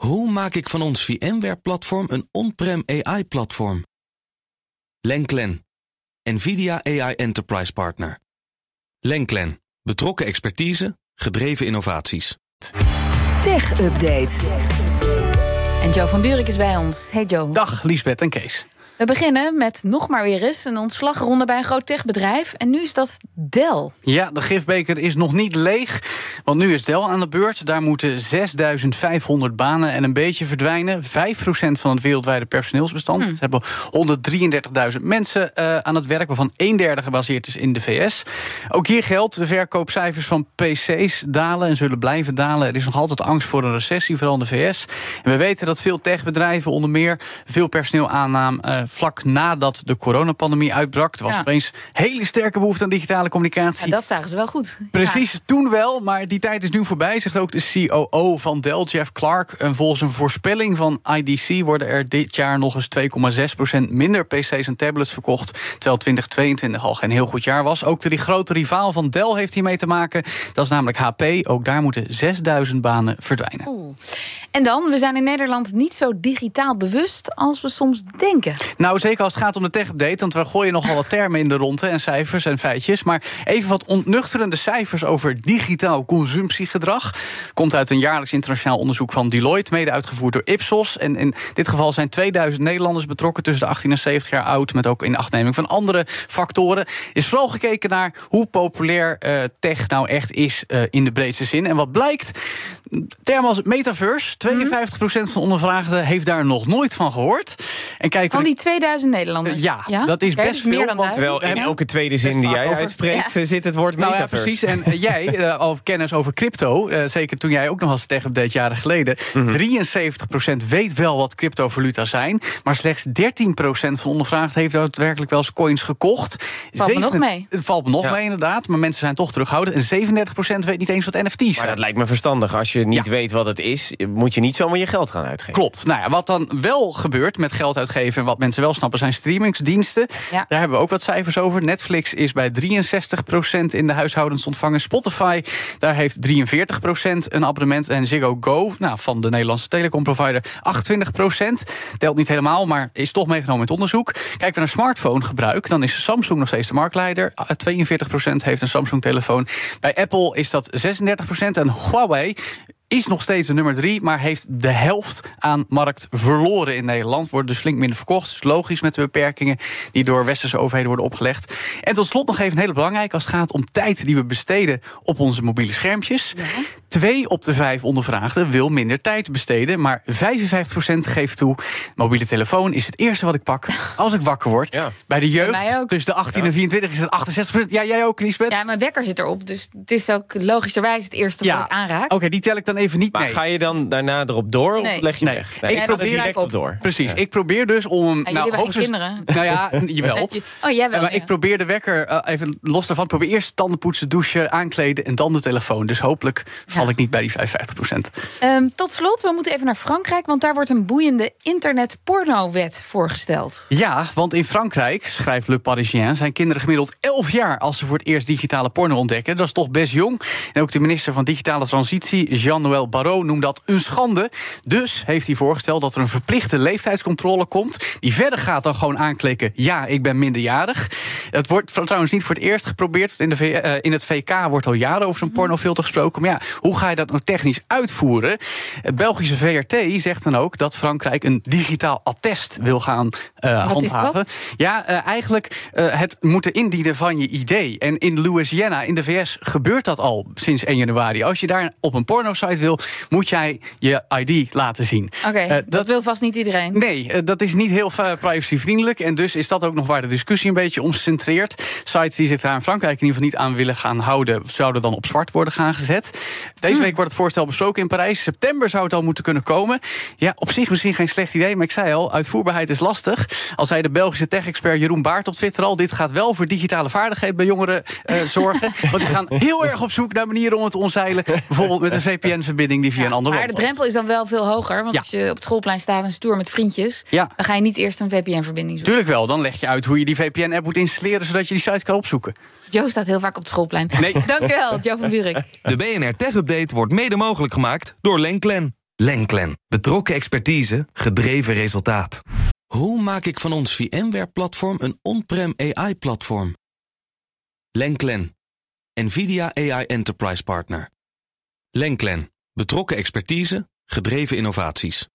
Hoe maak ik van ons VMware-platform een on-prem AI-platform? Lenklen, NVIDIA AI Enterprise Partner. Lenklen, betrokken expertise, gedreven innovaties. Tech Update. En Joe van Buurik is bij ons. Hey Joe. Dag Liesbeth en Kees. We beginnen met nog maar weer eens een ontslagronde bij een groot techbedrijf. En nu is dat Dell. Ja, de gifbeker is nog niet leeg. Want nu is Dell aan de beurt. Daar moeten 6500 banen en een beetje verdwijnen. 5% van het wereldwijde personeelsbestand. Hmm. Ze hebben 133.000 mensen uh, aan het werk, waarvan een derde gebaseerd is in de VS. Ook hier geldt: de verkoopcijfers van PC's dalen en zullen blijven dalen. Er is nog altijd angst voor een recessie, vooral in de VS. En we weten dat veel techbedrijven onder meer veel personeel aannamen. Uh, vlak nadat de coronapandemie uitbrak. Er was Ja. opeens hele sterke behoefte aan digitale communicatie. Ja, dat zagen ze wel goed. Precies, toen wel, maar die tijd is nu voorbij, zegt ook de COO van Dell, Jeff Clark. En volgens een voorspelling van IDC worden er dit jaar nog eens 2,6% minder PC's en tablets verkocht. Terwijl 2022 al geen heel goed jaar was. Ook de grote rivaal van Dell heeft hiermee te maken. Dat is namelijk HP. Ook daar moeten 6000 banen verdwijnen. Oeh. En dan, we zijn in Nederland niet zo digitaal bewust als we soms denken. Nou, zeker als het gaat om de tech-update, want we gooien nogal wat termen in de ronde en cijfers en feitjes. Maar even wat ontnuchterende cijfers over digitaal consumptiegedrag. Komt uit een jaarlijks internationaal onderzoek van Deloitte, mede uitgevoerd door Ipsos. En in dit geval zijn 2000 Nederlanders betrokken tussen de 18 en 70 jaar oud, met ook in achtneming van andere factoren. Is vooral gekeken naar hoe populair eh, tech nou echt is eh, in de breedste zin. En wat blijkt? Termen als metaverse, 52% van ondervraagden heeft daar nog nooit van gehoord. En kijken Van die 2000 Nederlanders. ja, dat is best dus meer veel, dan want. Terwijl in Ja. elke tweede zin die jij over- uitspreekt zit het woord Nou ja, metaverse. precies. En eh, jij, eh, al kennis over crypto, eh, zeker toen jij ook nog als tech-update jaren geleden... Mhm. 73% weet wel wat cryptovaluta zijn... maar slechts 13% van ondervraagden heeft daadwerkelijk wel eens coins gekocht. Valt me nog mee. Het valt me nog Ja. mee, inderdaad. Maar mensen zijn toch terughoudend. En 37% weet niet eens wat NFT's Maar zijn. dat lijkt me verstandig. Als je niet Ja. weet wat het is, moet je niet zomaar je geld gaan uitgeven. Klopt. Nou ja, wat dan wel gebeurt met geld uitgeven... en wat mensen wel snappen, zijn streamingsdiensten. Ja. Daar hebben we ook wat cijfers over. Netflix is bij 63% in de huishoudens ontvangen. Spotify, daar heeft 43% een abonnement. En Ziggo Go, nou, van de Nederlandse telecomprovider, 28%. Telt niet helemaal, maar is toch meegenomen in het onderzoek. Kijken we naar smartphonegebruik, dan is Samsung nog steeds de marktleider. Ah, 42% heeft een Samsung-telefoon. Bij Apple is dat 36%. En Huawei is nog steeds de nummer drie, maar heeft de helft aan markt verloren in Nederland. Wordt dus flink minder verkocht. Dus logisch met de beperkingen die door westerse overheden worden opgelegd. En tot slot nog even een hele als het gaat om tijd die we besteden op onze mobiele schermpjes. Twee op de vijf ondervraagden wil minder tijd besteden, maar 55% geeft toe. Mobiele telefoon is het eerste wat ik pak als ik wakker word. Ja. Bij de jeugd, tussen de 18 en 24 is het 68%. Ja, jij ook, Lisbeth? Ja, mijn wekker zit erop, dus het is ook logischerwijs het eerste wat ik aanraak. Oké, die tel ik dan even niet Maar mee. ga je dan daarna erop door of Nee. leg je Nee. weg? Ik ik probeer probeer direct op. op door. Precies, ik probeer dus om hem. Jullie hebben geen kinderen. Nou ja, jawel. Oh, jij wel. maar ja. ik probeer de wekker eh, even los daarvan. Probeer eerst tanden poetsen, douchen, aankleden en dan de telefoon. Dus hopelijk val ik niet bij die 55% Ehm, tot slot, we moeten even naar Frankrijk, want daar wordt een boeiende internet-porno-wet voorgesteld. Ja, want in Frankrijk, schrijft Le Parisien, zijn kinderen gemiddeld 11 jaar als ze voor het eerst digitale porno ontdekken. Dat is toch best jong. En ook de minister van Digitale Transitie, Jean-Noël Barrot, noemt dat een schande. Dus heeft hij voorgesteld dat er een verplichte leeftijdscontrole komt. Die verder gaat dan gewoon aanklikken: ja, ik ben minderjarig. Het wordt trouwens niet voor het eerst geprobeerd. In, de V- eh, in het VK wordt al jaren over zo'n pornofilter gesproken. Maar ja, hoe ga je dat nou technisch uitvoeren? Het Belgische VRT zegt dan ook dat Frankrijk een digitaal attest wil gaan eh, is handhaven. Ja, eh, eigenlijk eh, het moeten indienen van je idee. En in Louisiana, in de VS, gebeurt dat al sinds 1 januari. Als je daar op een pornosite wil, moet jij je ID laten zien. Oké, Eh, dat, wil vast niet iedereen. Nee, eh, dat is niet heel eh, privacyvriendelijk. En dus is dat ook nog waar de discussie een beetje om Sites die zich daar in Frankrijk in ieder geval niet aan willen gaan houden, zouden dan op zwart worden gaan gezet. Deze Hmm. week wordt het voorstel besproken in Parijs. September zou het al moeten kunnen komen. Ja, op zich misschien geen slecht idee, maar ik zei al, uitvoerbaarheid is lastig. Al zei de Belgische tech-expert Jeroen Baart op Twitter al, dit gaat wel voor digitale vaardigheid bij jongeren eh, zorgen. Want die gaan heel erg op zoek naar manieren om het te omzeilen. Bijvoorbeeld met een VPN-verbinding die via een ander maar land de drempel is dan wel veel hoger. Want Ja. als je op het schoolplein staat en stoer met vriendjes... Ja. dan ga je niet eerst een VPN-verbinding zoeken. Tuurlijk wel, dan leg je uit hoe je die VPN-app moet installeren zodat je die site kan opzoeken. Joe staat heel vaak op het schoolplein. Nee. Dankjewel, Joe van Buurik. De BNR Tech Update wordt mede mogelijk gemaakt door Lenklen. Lenklen. Betrokken expertise, gedreven resultaat. Hoe maak ik van ons VMware-platform een on-prem AI-platform? Lenklen. NVIDIA AI Enterprise Partner. Lenklen. Betrokken expertise, gedreven innovaties.